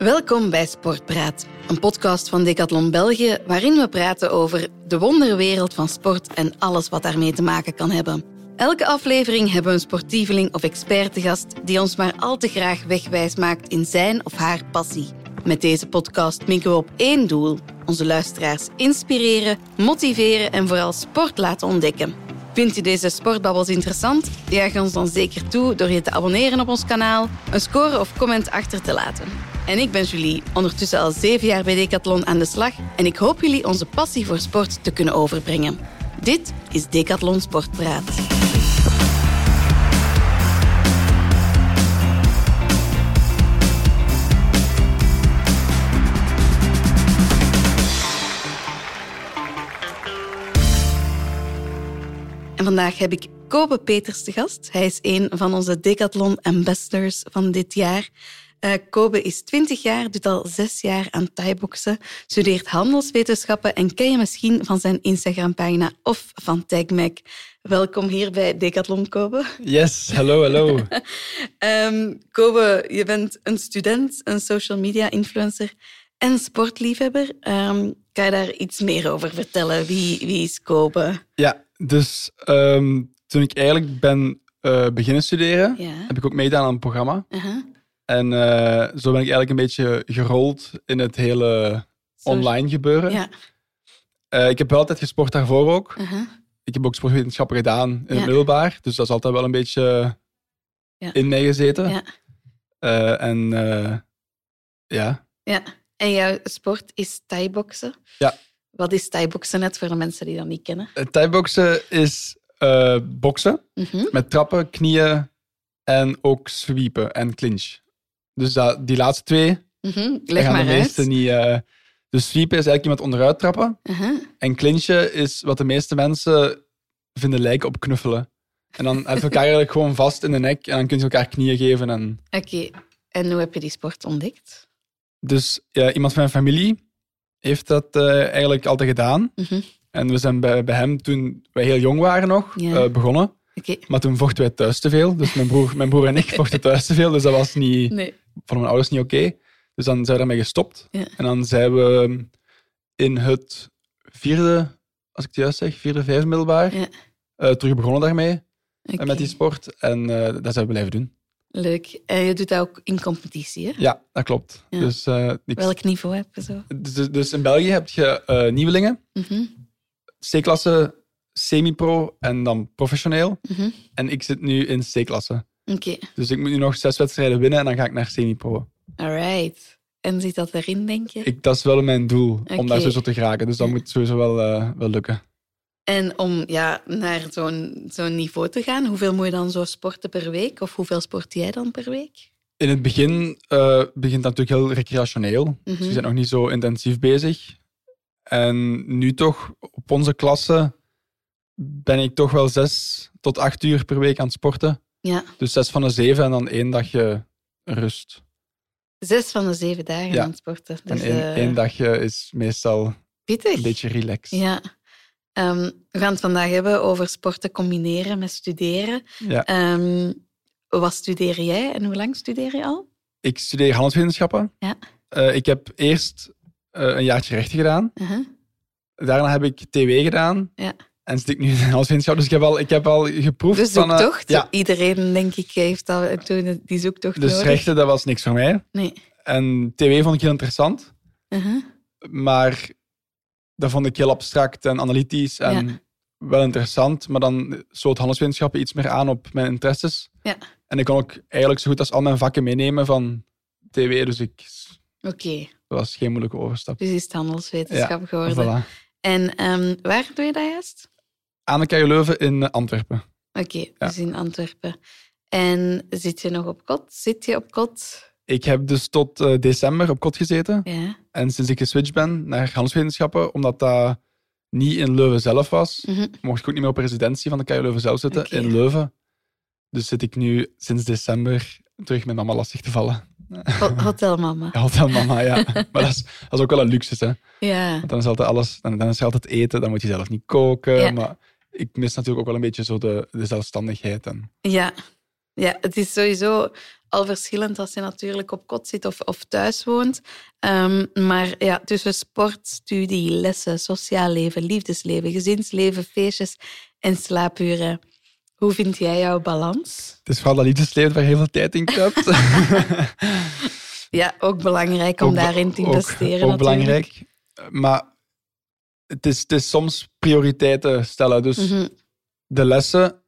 Welkom bij Sportpraat, een podcast van Decathlon België waarin we praten over de wonderwereld van sport en alles wat daarmee te maken kan hebben. Elke aflevering hebben we een sportieveling of expert die ons maar al te graag wegwijs maakt in zijn of haar passie. Met deze podcast minken we op één doel: onze luisteraars inspireren, motiveren en vooral sport laten ontdekken. Vind je deze sportbabbels interessant? Juich ons dan zeker toe door je te abonneren op ons kanaal, een score of comment achter te laten. En ik ben Julie, ondertussen al zeven jaar bij Decathlon aan de slag en ik hoop jullie onze passie voor sport te kunnen overbrengen. Dit is Decathlon Sportpraat. En vandaag heb ik Kobe Peters te gast. Hij is een van onze Decathlon Ambassadors van dit jaar. Uh, Kobe is 20 jaar, doet al zes jaar aan thaiboxen, studeert handelswetenschappen en ken je misschien van zijn Instagram-pagina of van TagMac. Welkom hier bij Decathlon, Kobe. Yes, hallo, hallo. um, Kobe, je bent een student, een social media influencer en sportliefhebber. Um, kan je daar iets meer over vertellen? Wie, wie is Kobe? Ja, dus um, toen ik eigenlijk ben uh, beginnen studeren, Ja. heb ik ook meegedaan aan een programma. En uh, zo ben ik eigenlijk een beetje gerold in het hele online gebeuren. Ja. Uh, ik heb wel altijd gesport daarvoor ook. Uh-huh. Ik heb ook sportwetenschappen gedaan in Ja. het middelbaar. Dus dat is altijd wel een beetje Ja. in mij gezeten. Ja. Uh, en ja, ja. En jouw sport is thai-boksen. Ja. Wat is thai-boksen net voor de mensen die dat niet kennen? thai-boksen is uh, boksen Mhm. met trappen, knieën en ook sweepen en clinch. Dus dat, die laatste twee, daar Leg gaan maar de meesten uit. niet... Uh, dus sweepen is eigenlijk iemand onderuit trappen. En clinchen is wat de meeste mensen vinden lijken op knuffelen. En dan hebben ze elkaar eigenlijk gewoon vast in de nek en dan kunnen ze elkaar knieën geven. En Oké. En hoe heb je die sport ontdekt? dus ja, iemand van mijn familie heeft dat eh, eigenlijk altijd gedaan. Mhm. En we zijn bij, bij hem toen wij heel jong waren nog Ja. eh, begonnen. Maar toen vochten wij thuis te veel. Dus mijn broer, mijn broer en ik vochten thuis te veel. Dus dat was niet, Nee. Van mijn ouders niet oké. Dus dan zijn we daarmee gestopt. Ja. En dan zijn we in het vierde, als ik het juist zeg, vierde, vijfde middelbaar, Ja. eh, terug begonnen daarmee. En met die sport. En eh, dat zijn we blijven doen. Leuk. En je doet dat ook in competitie, hè? Ja, dat klopt. Ja. Dus, eh, ik- Welk niveau heb je zo? dus, dus in België heb je eh, nieuwelingen, Mhm. C-klasse, semi-pro en dan professioneel. Mhm. En ik zit nu in C-klasse. Oké. Dus ik moet nu nog zes wedstrijden winnen en dan ga ik naar semi-pro. Alright. En zit dat erin, denk je? Ik, dat is wel mijn doel, om daar sowieso te geraken. Dus dat Ja. moet sowieso wel, eh, wel lukken. En om ja, naar zo'n zo'n niveau te gaan, hoeveel moet je dan zo sporten per week? Of hoeveel sport jij dan per week? In het begin eh, begint dat natuurlijk heel recreationeel. Dus Mhm. we zijn nog niet zo intensief bezig. En nu toch, op onze klasse, ben ik toch wel zes tot acht uur per week aan het sporten. Ja. Dus zes van de zeven en dan één dagje rust. Zes van de zeven dagen Ja. aan het sporten. En Dus, één, eh, één dagje is meestal pittig. een beetje relaxed. Ja. Ehm, we gaan het vandaag hebben over sporten combineren met studeren. Ja. Ehm, wat studeer jij en hoe lang studeer je al? Ik studeer handelswetenschappen. Ja. Eh, ik heb eerst eh, een jaartje rechten gedaan. Uh-huh. Daarna heb ik TW gedaan. Ja. En zit ik nu in handelswetenschap. Dus ik heb al, ik heb al geproefd. De van, eh, zoektocht. ja, Iedereen, denk ik, heeft al toen die zoektocht dus nodig. rechten, dat was niks voor mij. Nee. En TW vond ik heel interessant. Uh-huh. Maar dat vond ik heel abstract en analytisch. En Ja. wel interessant. Maar dan sloot handelswetenschappen iets meer aan op mijn interesses. Ja. En ik kon ook eigenlijk zo goed als al mijn vakken meenemen van TW. Dus ik, Oké, dat was geen moeilijke overstap. dus is het handelswetenschap geworden. Voilà. En ehm, waar doe je dat juist? Aan de Leuven in Antwerpen. Oké, dus in Antwerpen. En zit je nog op kot? Zit je op kot? Ik heb dus tot eh, december op kot gezeten. Ja. En sinds ik geswitcht ben naar handelswetenschappen, omdat dat niet in Leuven zelf was, Mhm. mocht ik ook niet meer op residentie van de KU Leuven zelf zitten, in Leuven. Dus zit ik nu sinds december terug met mama lastig te vallen. Ho- Hotelmama. Ja, Altijd mama, ja. Maar dat is, dat is ook wel een luxe, hè. Ja. Want dan is altijd alles, dan, dan is altijd eten, dan moet je zelf niet koken. Ja. Maar ik mis natuurlijk ook wel een beetje zo de, de zelfstandigheid. En, Ja. Ja, het is sowieso al verschillend als je natuurlijk op kot zit of, of thuis woont. Ehm, maar ja, tussen sport, studie, lessen, sociaal leven, liefdesleven, gezinsleven, feestjes en slaapuren. Hoe vind jij jouw balans? Het is vooral dat liefdesleven waar heel veel tijd in kruipt. ja, ook belangrijk om Ook daarin te ook- investeren. Ook, natuurlijk. belangrijk. Maar het is, het is soms prioriteiten stellen. Dus Mhm, de lessen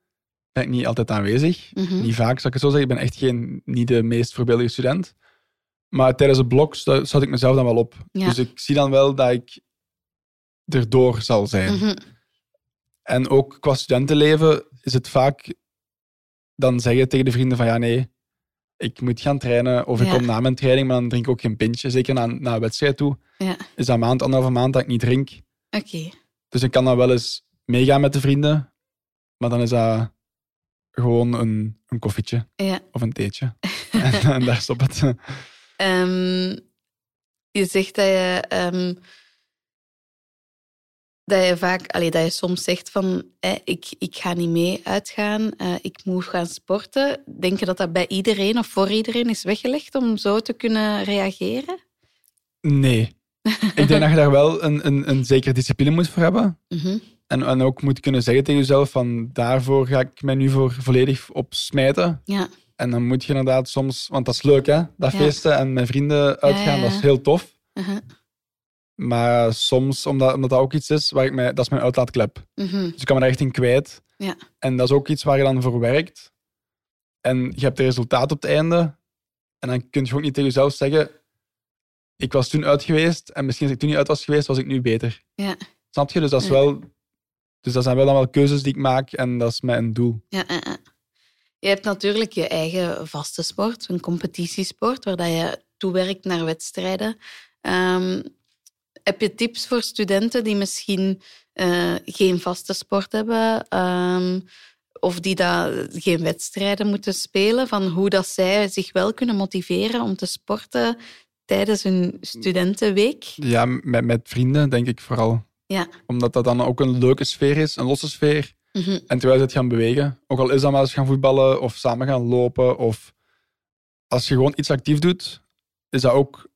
ben ik niet altijd aanwezig. mhm. Niet vaak, zal ik het zo zeggen. Ik ben echt geen, niet de meest voorbeeldige student. Maar tijdens het blok zat ik mezelf dan wel op. Ja. Dus ik zie dan wel dat ik erdoor zal zijn. Mhm, En ook qua studentenleven is het vaak dan zeggen tegen de vrienden van ja, nee, ik moet gaan trainen of ik Ja. kom na mijn training, maar dan drink ik ook geen pintje. Zeker na, na een wedstrijd toe. Ja. Is dat een maand, anderhalve maand dat ik niet drink. Oké. Dus ik kan dan wel eens meegaan met de vrienden, maar dan is dat gewoon een, een koffietje Ja. of een theetje. en, en daar stopt het. Ehm, je zegt dat je, ehm, dat je vaak, allee, dat je soms zegt van eh, ik, ik ga niet mee uitgaan, eh, ik moet gaan sporten. Denk je dat dat bij iedereen of voor iedereen is weggelegd om zo te kunnen reageren? Nee. ik denk dat je daar wel een, een, een zekere discipline moet voor hebben. Mhm. En, en ook moet kunnen zeggen tegen jezelf van daarvoor ga ik mij nu voor volledig op smijten. Ja, En dan moet je inderdaad soms, want dat is leuk hè, dat Ja. feesten en met vrienden uitgaan, ja, dat is heel tof. uh-huh. Maar soms, omdat, omdat dat ook iets is, waar ik mij, dat is mijn uitlaatklep. Mhm. Dus ik kan me daar echt in kwijt. Ja. En dat is ook iets waar je dan voor werkt. En je hebt het resultaat op het einde. En dan kun je ook niet tegen jezelf zeggen, ik was toen uit geweest en misschien als ik toen niet uit was geweest, was ik nu beter. ja, Snap je? Dus dat, is Ja. wel, dus dat zijn wel dan wel keuzes die ik maak en dat is mijn doel. ja, ja. Je hebt natuurlijk je eigen vaste sport, een competitiesport, waar dat je toewerkt naar wedstrijden. Ehm, heb je tips voor studenten die misschien eh, geen vaste sport hebben ehm, of die dat, geen wedstrijden moeten spelen, van hoe dat zij zich wel kunnen motiveren om te sporten tijdens hun studentenweek? Ja, met, met vrienden denk ik vooral. Ja. Omdat dat dan ook een leuke sfeer is, een losse sfeer. Mhm. En terwijl ze het gaan bewegen. Ook al is dat maar eens gaan voetballen of samen gaan lopen. Of als je gewoon iets actief doet, is dat ook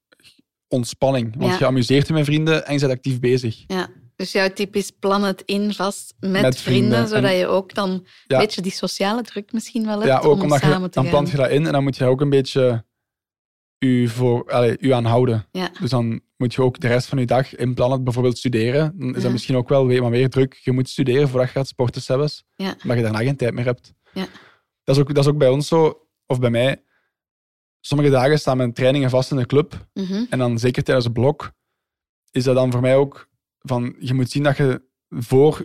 ontspanning. Want Ja. je amuseert je met vrienden en je bent actief bezig. Ja. Dus jouw tip is plan het in vast met, Met vrienden, vrienden. zodat En- je ook dan een beetje die sociale druk misschien wel hebt Ja, ook om omdat samen je, dan plant je dat in en dan moet je ook een beetje u, voor, allee, u aanhouden. Ja. Dus dan moet je ook de rest van je dag inplannen, bijvoorbeeld studeren. Dan is Ja. dat misschien ook wel weer, maar weer druk. Je moet studeren voordat je gaat sporten zelfs. Ja. Maar je daarna geen tijd meer hebt. Ja. Dat, is ook, dat is ook bij ons zo, of bij mij. Sommige dagen staan mijn trainingen vast in de club. Mhm. En dan zeker tijdens het blok is dat dan voor mij ook van, je moet zien dat je voor,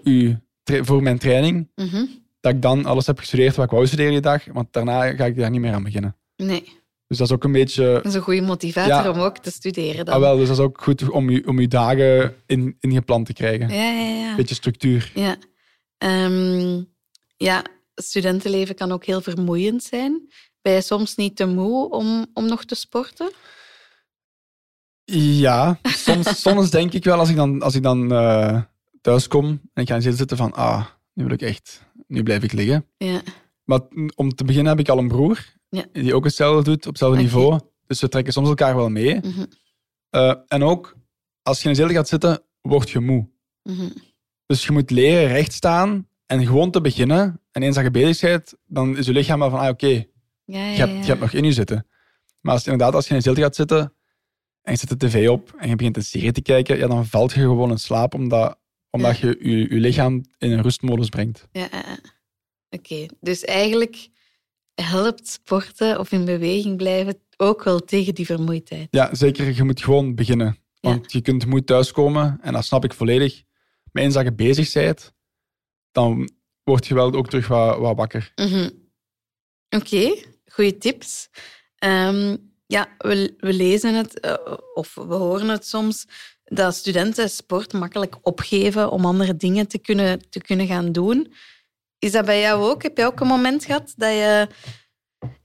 tra- voor mijn training, Mhm. dat ik dan alles heb gestudeerd wat ik wou studeren die dag. Want daarna ga ik daar niet meer aan beginnen. Nee, Dus dat is ook een beetje... dat is een goede motivator Ja. om ook te studeren dan. Ah, wel, dus dat is ook goed om je, om je dagen in, ingepland te krijgen. Ja, ja, ja. Beetje structuur. Ja. Ehm, ja, studentenleven kan ook heel vermoeiend zijn. Ben je soms niet te moe om, om nog te sporten? Ja, soms, soms denk ik wel als ik dan, als ik dan eh, thuis kom en ik ga zitten zitten van, ah, nu wil ik echt, nu blijf ik liggen. Ja. Maar om te beginnen heb ik al een broer, Ja. die ook hetzelfde doet, op hetzelfde niveau. Dus we trekken soms elkaar wel mee. Mhm. Eh, en ook, als je in een zetel gaat zitten, word je moe. Mhm. Dus je moet leren recht staan en gewoon te beginnen. En eens dat je bezig bent, dan is je lichaam wel van, ah, oké, Ja, ja, je, hebt, je hebt nog in je zitten. Maar als, inderdaad, als je in een zetel gaat zitten en je zet de tv op en je begint een serie te kijken, ja, dan valt je gewoon in slaap omdat, omdat je, je je lichaam in een rustmodus brengt. Ja. Oké, dus eigenlijk helpt sporten of in beweging blijven ook wel tegen die vermoeidheid. Ja, zeker. Je moet gewoon beginnen. Want je kunt moe thuiskomen en dat snap ik volledig. Maar eens dat je bezig bent, dan word je wel ook terug wat, wat wakker. Mhm. Oké, goede tips. Ehm, ja, we, we lezen het eh, of we horen het soms dat studenten sport makkelijk opgeven om andere dingen te kunnen, te kunnen gaan doen. Is dat bij jou ook? Heb je ook een moment gehad dat je,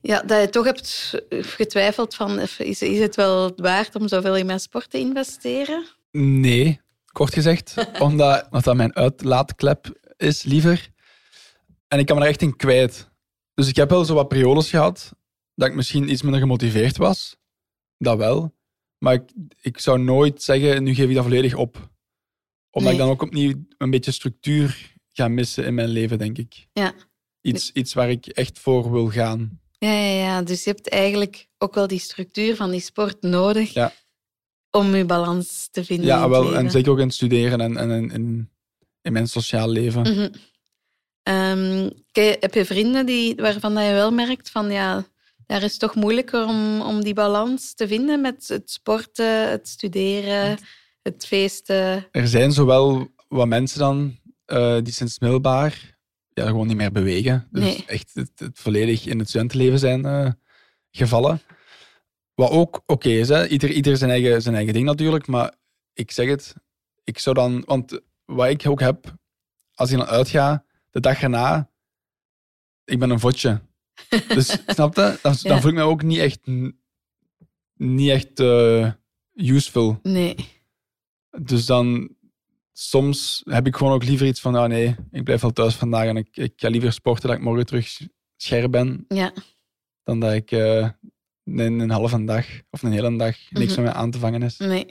ja, dat je toch hebt getwijfeld van is, is het wel waard om zoveel in mijn sport te investeren? Nee, kort gezegd. omdat, omdat dat mijn uitlaatklep is, liever. En ik kan me er echt in kwijt. Dus ik heb wel zo wat periodes gehad dat ik misschien iets minder gemotiveerd was. Dat wel. Maar ik, ik zou nooit zeggen, nu geef ik dat volledig op. Omdat ik dan ook opnieuw een beetje structuur ga missen in mijn leven, denk ik. Ja. Iets, iets waar ik echt voor wil gaan. Ja, ja, ja, dus je hebt eigenlijk ook wel die structuur van die sport nodig Ja. om je balans te vinden. in Ja, wel. En zeker ook in het studeren en, en in, in, in mijn sociaal leven. Mhm. Ehm, heb je vrienden die, waarvan dat je wel merkt van ja, daar is het toch moeilijker om, om die balans te vinden met het sporten, het studeren, het feesten. Er zijn zowel wat mensen dan eh, die sinds middelbaar ja, gewoon niet meer bewegen. Dus Nee. echt het, het volledig in het studentenleven zijn eh, gevallen. Wat ook oké is, hè. Ieder, ieder zijn, eigen, zijn eigen ding natuurlijk. Maar ik zeg het, ik zou dan... Want wat ik ook heb, als ik dan uitga, de dag erna, ik ben een vodje. Dus snap je? Dan, dan Ja. voel ik me ook niet echt, niet echt eh, useful. Nee. Dus dan, soms heb ik gewoon ook liever iets van, nou nee, ik blijf wel thuis vandaag en ik, ik ga liever sporten dat ik morgen terug scherp ben, Ja. dan dat ik eh, een, een halve dag of een hele dag niks met mij aan te vangen is. Nee.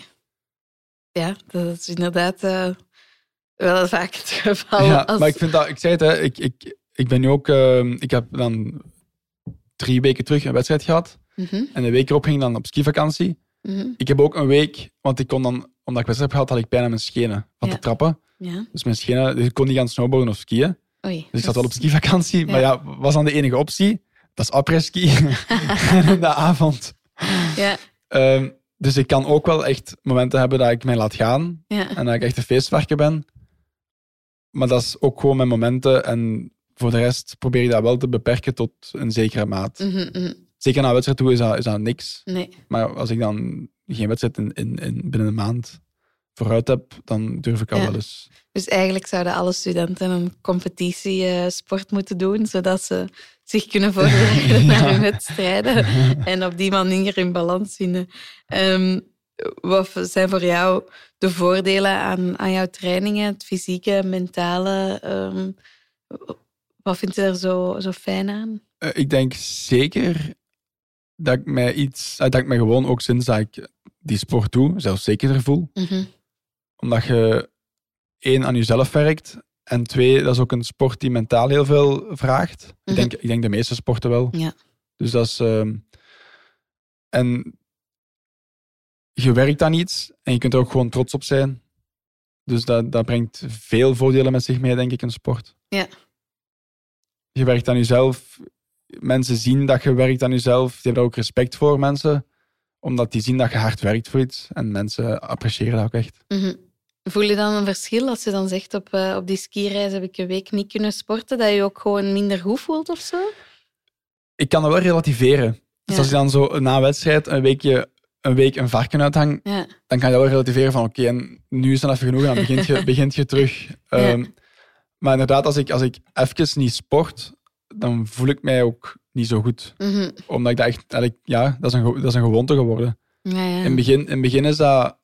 Ja, dat is inderdaad eh, wel vaak het geval. ja, als... maar ik vind dat, ik zei het, hè, ik, ik, ik ben nu ook, eh, ik heb dan drie weken terug een wedstrijd gehad Mhm, en de week erop ging ik dan op skivakantie. mhm, Ik heb ook een week, want ik kon dan, omdat ik wedstrijd heb gehad, had ik pijn aan mijn schenen van te trappen. Ja. Dus mijn schenen, dus ik kon niet gaan snowboarden of skiën. Oei. Dus ik zat wel op skivakantie, maar Ja. was dan de enige optie. Dat is après-ski in de avond. Ja, Ehm, dus ik kan ook wel echt momenten hebben dat ik mij laat gaan ja. en dat ik echt een feestwerker ben. Maar dat is ook gewoon mijn momenten en voor de rest probeer ik dat wel te beperken tot een zekere maat. Mhm, mhm. Zeker na wedstrijd toe is dat, is dat niks. Nee. Maar als ik dan geen wedstrijd in, in, in binnen een maand vooruit heb, dan durf ik al Ja. wel eens. Dus eigenlijk zouden alle studenten een competitiesport moeten doen, zodat ze zich kunnen voorbereiden naar hun wedstrijden en op die manier in balans vinden. Ehm, wat zijn voor jou de voordelen aan, aan jouw trainingen, het fysieke, mentale? ehm, wat vind je er zo, zo fijn aan? Eh, ik denk zeker dat ik mij iets, dat ik me gewoon ook sinds dat ik die sport doe, zelfs zekerder voel. Mhm. Omdat je één aan jezelf werkt en twee, dat is ook een sport die mentaal heel veel vraagt. Mhm. Ik, denk, ik denk de meeste sporten wel. Ja. Dus dat is. ehm, en je werkt aan iets en je kunt er ook gewoon trots op zijn. Dus dat, dat brengt veel voordelen met zich mee, denk ik, een sport. Ja. Je werkt aan jezelf. Mensen zien dat je werkt aan jezelf. Die hebben daar ook respect voor, mensen. Omdat die zien dat je hard werkt voor iets. En mensen appreciëren dat ook echt. Mhm. Voel je dan een verschil als je dan zegt op, eh, op die skireis heb ik een week niet kunnen sporten, dat je je ook gewoon minder goed voelt of zo? Ik kan dat wel relativeren. Dus als je dan zo na een wedstrijd een, weekje, een week een varken uithang, Ja. dan kan je dat wel relativeren van oké, en nu is het even genoeg en dan begint je, begint je terug. Ehm, Maar inderdaad, als ik, als ik even niet sport, dan voel ik mij ook niet zo goed. Mhm. Omdat ik dat echt, eigenlijk, ja, dat is een, dat is een gewoonte geworden. Ja, ja. In, het begin, in het begin is dat,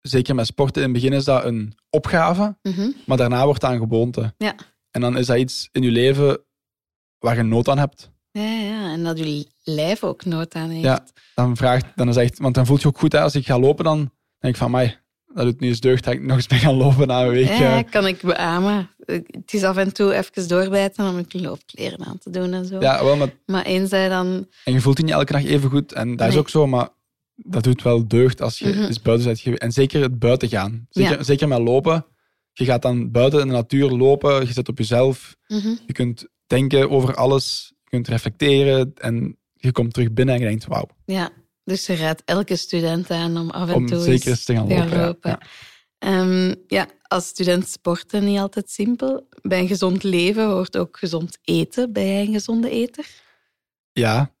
zeker met sporten, in het begin is dat een opgave, Mhm. maar daarna wordt dat een gewoonte. Ja. En dan is dat iets in je leven waar je nood aan hebt. Ja, ja, en dat je lijf ook nood aan heeft. Ja. Dan vraagt, dan is echt, want dan voelt je ook goed, hè, als ik ga lopen, dan denk ik van, mij, dat doet nu eens deugd dat ik nog eens ben gaan lopen na een week. Ja, eh. kan ik beamen. Het is af en toe even doorbijten om ik loopkleren aan te doen en zo. ja, wel, maar Maar eens hij dan... En je voelt je niet elke dag even goed. En dat is ook zo, maar dat doet wel deugd als je Mhm. eens buiten bent geweest. En zeker het buiten gaan. Zeker, Ja. zeker met lopen. Je gaat dan buiten in de natuur lopen. Je zit op jezelf. Mhm. Je kunt denken over alles. Je kunt reflecteren. En je komt terug binnen en je denkt, wauw. Ja, dus je raadt elke student aan om af en Om toe zeker eens te gaan lopen. ja. lopen. Ja. Ehm, ja, als student sporten niet altijd simpel. Bij een gezond leven hoort ook gezond eten. Ben jij een gezonde eter? Ja.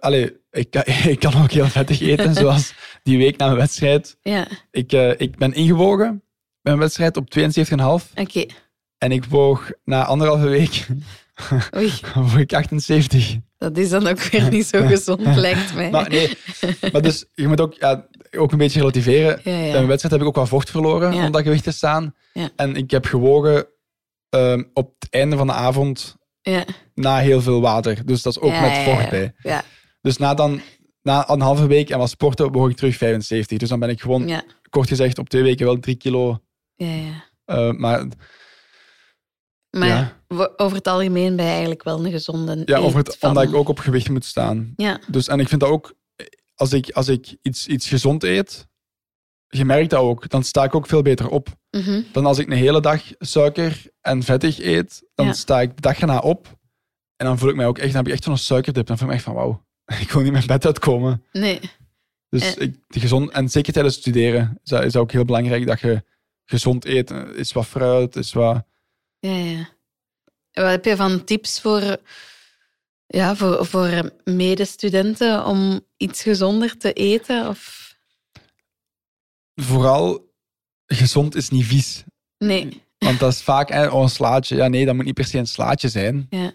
Allee, ik, kan- ik kan ook heel vettig eten. zoals die week na mijn wedstrijd. Ja, Ik, eh, ik ben ingewogen bij mijn wedstrijd op 72,5. oké. En ik woog na anderhalve week Oei, woog ik 78. dat is dan ook weer niet zo gezond, lijkt mij. Maar nee, maar dus je moet ook, ja, ook een beetje relativeren. Ja, Bij ja. mijn wedstrijd heb ik ook wat vocht verloren om dat gewicht te staan. En ik heb gewogen ehm, op het einde van de avond Ja. na heel veel water. Dus dat is ook met vocht bij. Ja, Dus na, dan, na een halve week en wat sporten, woog ik terug 75. Dus dan ben ik gewoon, kort gezegd, op twee weken wel drie kilo. ja. ja. eh, maar Maar Ja. Over het algemeen ben je eigenlijk wel een gezonde ja, over het, omdat ik ook op gewicht moet staan. Ja, Dus, en ik vind dat ook, als ik, als ik iets, iets gezond eet, je merkt dat ook, dan sta ik ook veel beter op. mhm. Dan als ik een hele dag suiker en vettig eet, dan Ja. sta ik de dag erna op. En dan voel ik mij ook echt, dan heb ik echt zo'n suikerdip. Dan voel ik me echt van, wauw, ik wil niet mijn bed uitkomen. nee. Dus Eh. ik, gezond, en zeker tijdens het studeren is dat, is dat ook heel belangrijk dat je gezond eet. Eh, Is wat fruit, is wat... Ja, ja. Wat heb je van tips voor, ja, voor, voor medestudenten om iets gezonder te eten? Of... Vooral, gezond is niet vies. Nee. Want dat is vaak eh, oh, een slaatje. Ja, nee, dat moet niet per se een slaatje zijn. Ja.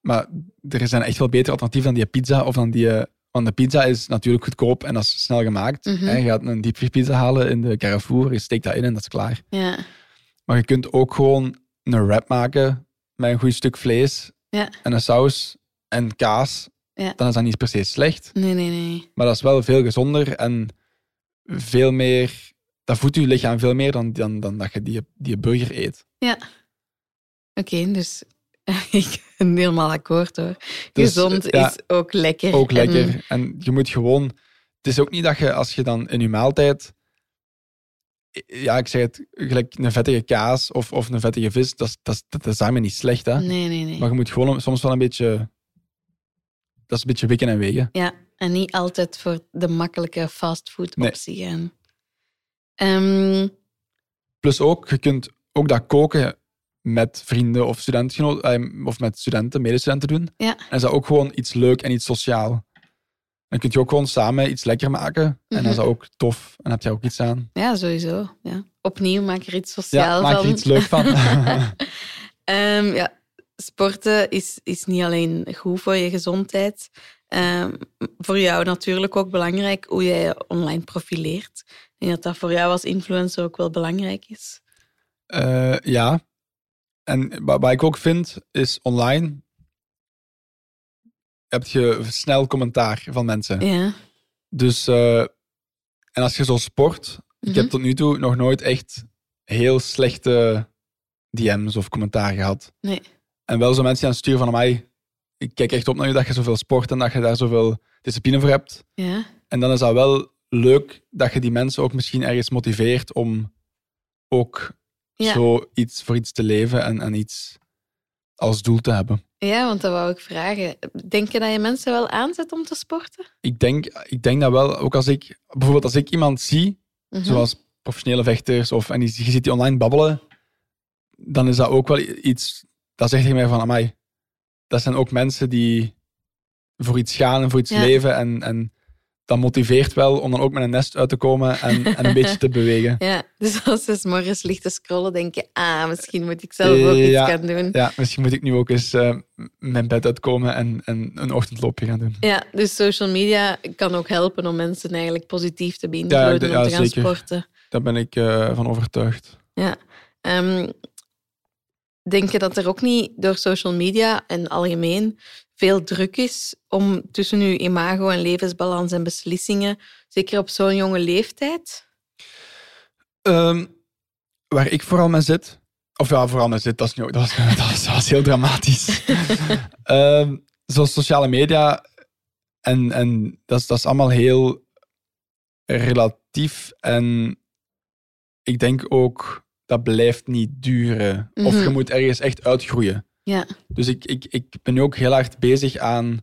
Maar er zijn echt wel betere alternatieven dan die pizza. Of dan die, eh, want de pizza is natuurlijk goedkoop en dat is snel gemaakt. Hè, Je gaat een diepvriespizza halen in de Carrefour, je steekt dat in en dat is klaar. Ja. Maar je kunt ook gewoon een wrap maken met een goed stuk vlees Ja. en een saus en kaas. Ja. Dan is dat niet per se slecht. Nee, nee, nee. Maar dat is wel veel gezonder en veel meer... Dat voedt je lichaam veel meer dan, dan, dan dat je die, die burger eet. Ja. Oké, dus ik ben helemaal akkoord hoor. Dus, Gezond ja, is ook lekker. Ook En- lekker. En je moet gewoon... Het is ook niet dat je, als je dan in je maaltijd... Ja, ik zeg het, gelijk een vettige kaas of, of een vettige vis, dat dat is, dat is daarmee niet slecht, hè. nee, nee, nee. Maar je moet gewoon soms wel een beetje... Dat is een beetje wikken en wegen. Ja, en niet altijd voor de makkelijke fastfood Nee. optie gaan. Ehm, Plus ook, je kunt ook dat koken met vrienden of studentgenoten, eh, of met studenten, medestudenten doen. Ja. En is dat ook gewoon iets leuk en iets sociaal. Dan kun je ook gewoon samen iets lekker maken. En Mhm. dan is dat ook tof. En dan heb je ook iets aan. ja, sowieso. Ja. Opnieuw, maak er iets sociaal Ja, maak van. er iets leuk van. Ehm, ja, sporten is, is niet alleen goed voor je gezondheid. Ehm, voor jou natuurlijk ook belangrijk hoe jij je online profileert. Ik denk dat dat voor jou als influencer ook wel belangrijk is. Eh, ja. En wat, wat ik ook vind, is online heb je snel commentaar van mensen. Ja. Dus, eh, en als je zo sport, ik Mhm. heb tot nu toe nog nooit echt heel slechte DM's of commentaar gehad. Nee. En wel zo mensen die aan sturen van mij, ik kijk echt op naar je dat je zoveel sport en dat je daar zoveel discipline voor hebt. Ja. En dan is dat wel leuk dat je die mensen ook misschien ergens motiveert om ook Ja. zo iets voor iets te leven en, en iets als doel te hebben. Ja, want dat wou ik vragen. Denk je dat je mensen wel aanzet om te sporten? Ik denk, ik denk dat wel, ook als ik, bijvoorbeeld als ik iemand zie, Mhm. zoals professionele vechters, of, en je ziet die online babbelen, dan is dat ook wel iets, dat zegt tegen mij van, amai, dat zijn ook mensen die voor iets gaan en voor iets Ja. leven en, en dat motiveert wel om dan ook met een nest uit te komen en, en een beetje te bewegen. Ja, dus als ze morgens ligt te scrollen, denk je, ah, misschien moet ik zelf ook iets Ja. gaan doen. Ja, misschien moet ik nu ook eens eh, mijn bed uitkomen en, en een ochtendloopje gaan doen. Ja, dus social media kan ook helpen om mensen eigenlijk positief te beïnvloeden ja, om te gaan zeker. sporten. Daar ben ik eh, van overtuigd. Ja. Ehm, denk je dat er ook niet door social media en algemeen veel druk is om tussen uw imago en levensbalans en beslissingen, zeker op zo'n jonge leeftijd? Ehm, waar ik vooral mee zit, of ja, vooral mee zit, dat is, niet, dat is heel dramatisch. Ehm, zoals sociale media, en, en dat, is, dat is allemaal heel relatief. En ik denk ook, dat blijft niet duren. Of Mhm. je moet ergens echt uitgroeien. Ja, Dus ik, ik, ik ben nu ook heel hard bezig aan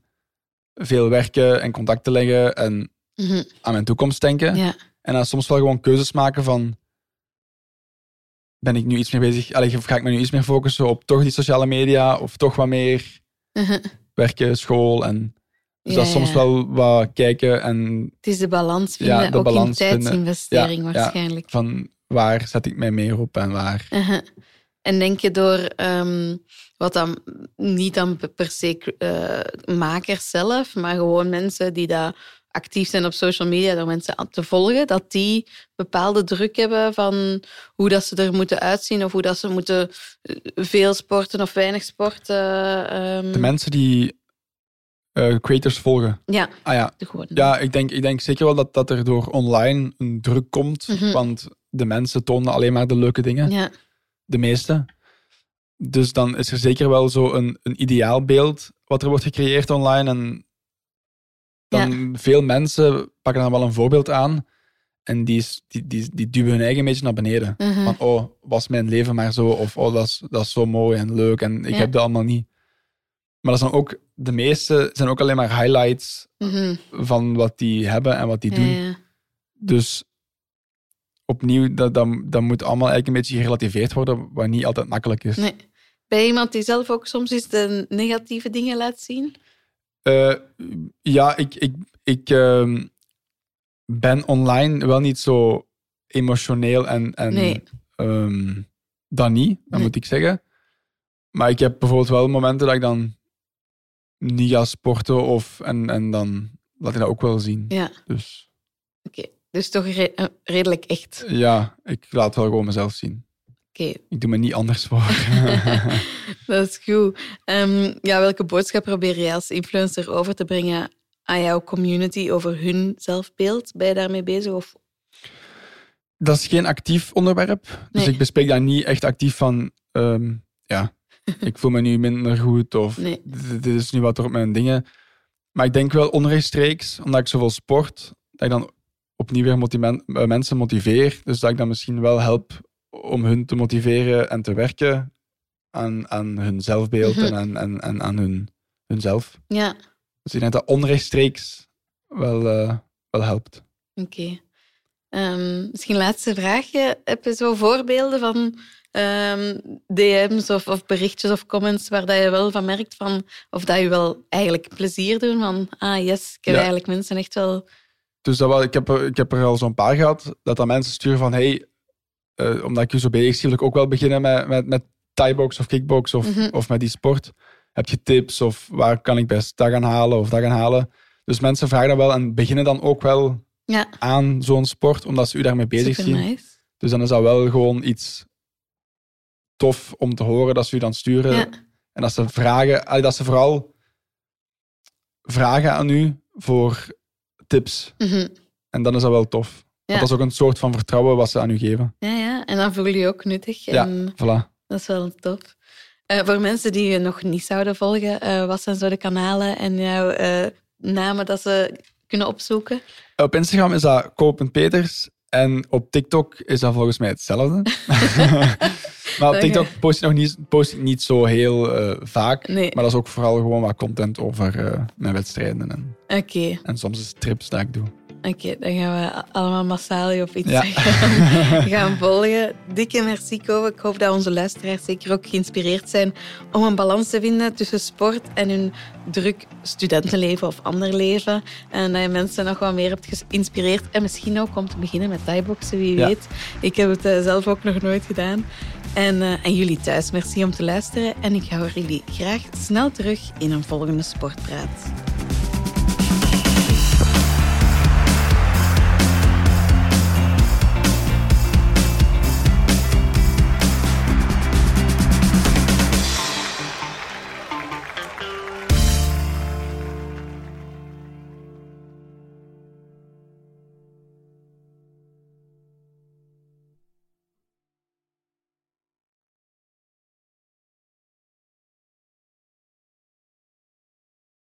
veel werken en contacten leggen en Mhm. aan mijn toekomst denken. ja, En dan soms wel gewoon keuzes maken van... Ben ik nu iets meer bezig... Allee, ga ik me nu iets meer focussen op toch die sociale media? Of toch wat meer Mhm. werken, school? En dus dat is soms ja. wel wat kijken en Het is de balans vinden, Ja, de ook balans in tijdsinvestering waarschijnlijk. van waar zet ik mij meer op en waar... Uh-huh. En denk je door ehm, wat dan niet dan per se eh, makers zelf, maar gewoon mensen die daar actief zijn op social media door mensen aan te volgen, dat die bepaalde druk hebben van hoe dat ze er moeten uitzien of hoe dat ze moeten eh, veel sporten of weinig sporten. ehm. De mensen die eh, creators volgen. Ja, Ah ja, ja ik, denk, ik denk zeker wel dat, dat er door online een druk komt. Mhm. Want de mensen tonen alleen maar de leuke dingen. Ja, De meeste. Dus dan is er zeker wel zo een, een ideaalbeeld wat er wordt gecreëerd online. En dan veel mensen pakken dan wel een voorbeeld aan. En die, die, die, die duwen hun eigen een beetje naar beneden. Mhm. Van, oh, was mijn leven maar zo. Of, oh, dat is, dat is zo mooi en leuk. En ik Ja. heb dat allemaal niet. Maar dat zijn ook, de meeste zijn ook alleen maar highlights Mhm. van wat die hebben en wat die doen. ja. Dus opnieuw, dat, dat, dat moet allemaal eigenlijk een beetje gerelativeerd worden, wat niet altijd makkelijk is. Nee. Ben je iemand die zelf ook soms eens de negatieve dingen laat zien? Eh, ja, ik, ik, ik ehm, ben online wel niet zo emotioneel en, en Nee. ehm, dat niet, dat Nee. moet ik zeggen. Maar ik heb bijvoorbeeld wel momenten dat ik dan niet ga sporten of, en, en dan laat ik dat ook wel zien. Ja, Dus oké. Dus toch re- eh, redelijk echt. ja, ik laat wel gewoon mezelf zien. Oké, Ik doe me niet anders voor. dat is goed. Ehm, ja, welke boodschap probeer jij als influencer over te brengen aan jouw community over hun zelfbeeld? Ben je daarmee bezig? Of... Dat is geen actief onderwerp. Dus Nee. ik bespreek daar niet echt actief van. ehm, ja, ik voel me nu minder goed of Nee. dit, dit is nu wat er op mijn dingen. Maar ik denk wel onrechtstreeks, omdat ik zoveel sport, dat ik dan opnieuw weer motiven- eh, mensen motiveer. Dus dat ik dan misschien wel help om hun te motiveren en te werken aan, aan hun zelfbeeld Mhm. en aan, aan, aan, aan hun, hunzelf. Ja, Dus ik denk dat onrechtstreeks wel, eh, wel helpt. oké. Ehm, misschien laatste vraagje. Heb je zo voorbeelden van ehm, DM's of, of berichtjes of comments waar dat je wel van merkt van, of dat je wel eigenlijk plezier doen van, ah yes, ik heb Ja. eigenlijk mensen echt wel... Dus dat wel, ik, heb er, ik heb er al zo'n paar gehad, dat dan mensen sturen van hey, eh, omdat ik je zo bezig zie, wil ik ook wel beginnen met, met, met thaibox of kickbox of, Mhm. of met die sport. Heb je tips of waar kan ik best dat gaan halen of dat gaan halen? Dus mensen vragen dan wel en beginnen dan ook wel Ja, aan zo'n sport, omdat ze u daarmee bezig super zien. nice. Dus dan is dat wel gewoon iets tof om te horen dat ze u dan sturen. Ja. En dat ze vragen, dat ze vooral vragen aan u voor tips. Mhm. En dan is dat wel tof. Ja. Want dat is ook een soort van vertrouwen wat ze aan u geven. Ja, ja, en dan voel je je ook nuttig. Ja, En voilà. dat is wel tof. Eh, voor mensen die je nog niet zouden volgen, eh, wat zijn zo de kanalen en jouw eh, namen dat ze kunnen opzoeken? Op Instagram is dat Peters en op TikTok is dat volgens mij hetzelfde. maar op. TikTok post ik nog niet, post ik niet zo heel eh, vaak. Nee. Maar dat is ook vooral gewoon wat content over eh, mijn wedstrijden en, en soms is trips dat ik doe. oké, dan gaan we allemaal massaal op iets Ja. gaan, gaan volgen. Dikke merci, Ko. Ik hoop dat onze luisteraars zeker ook geïnspireerd zijn om een balans te vinden tussen sport en hun druk studentenleven of ander leven. En dat je mensen nog wat meer hebt geïnspireerd. En misschien ook om te beginnen met thaiboxen, wie Ja. weet. Ik heb het eh, zelf ook nog nooit gedaan. En, eh, en jullie thuis, merci om te luisteren. En ik hoor jullie graag snel terug in een volgende Sportpraat.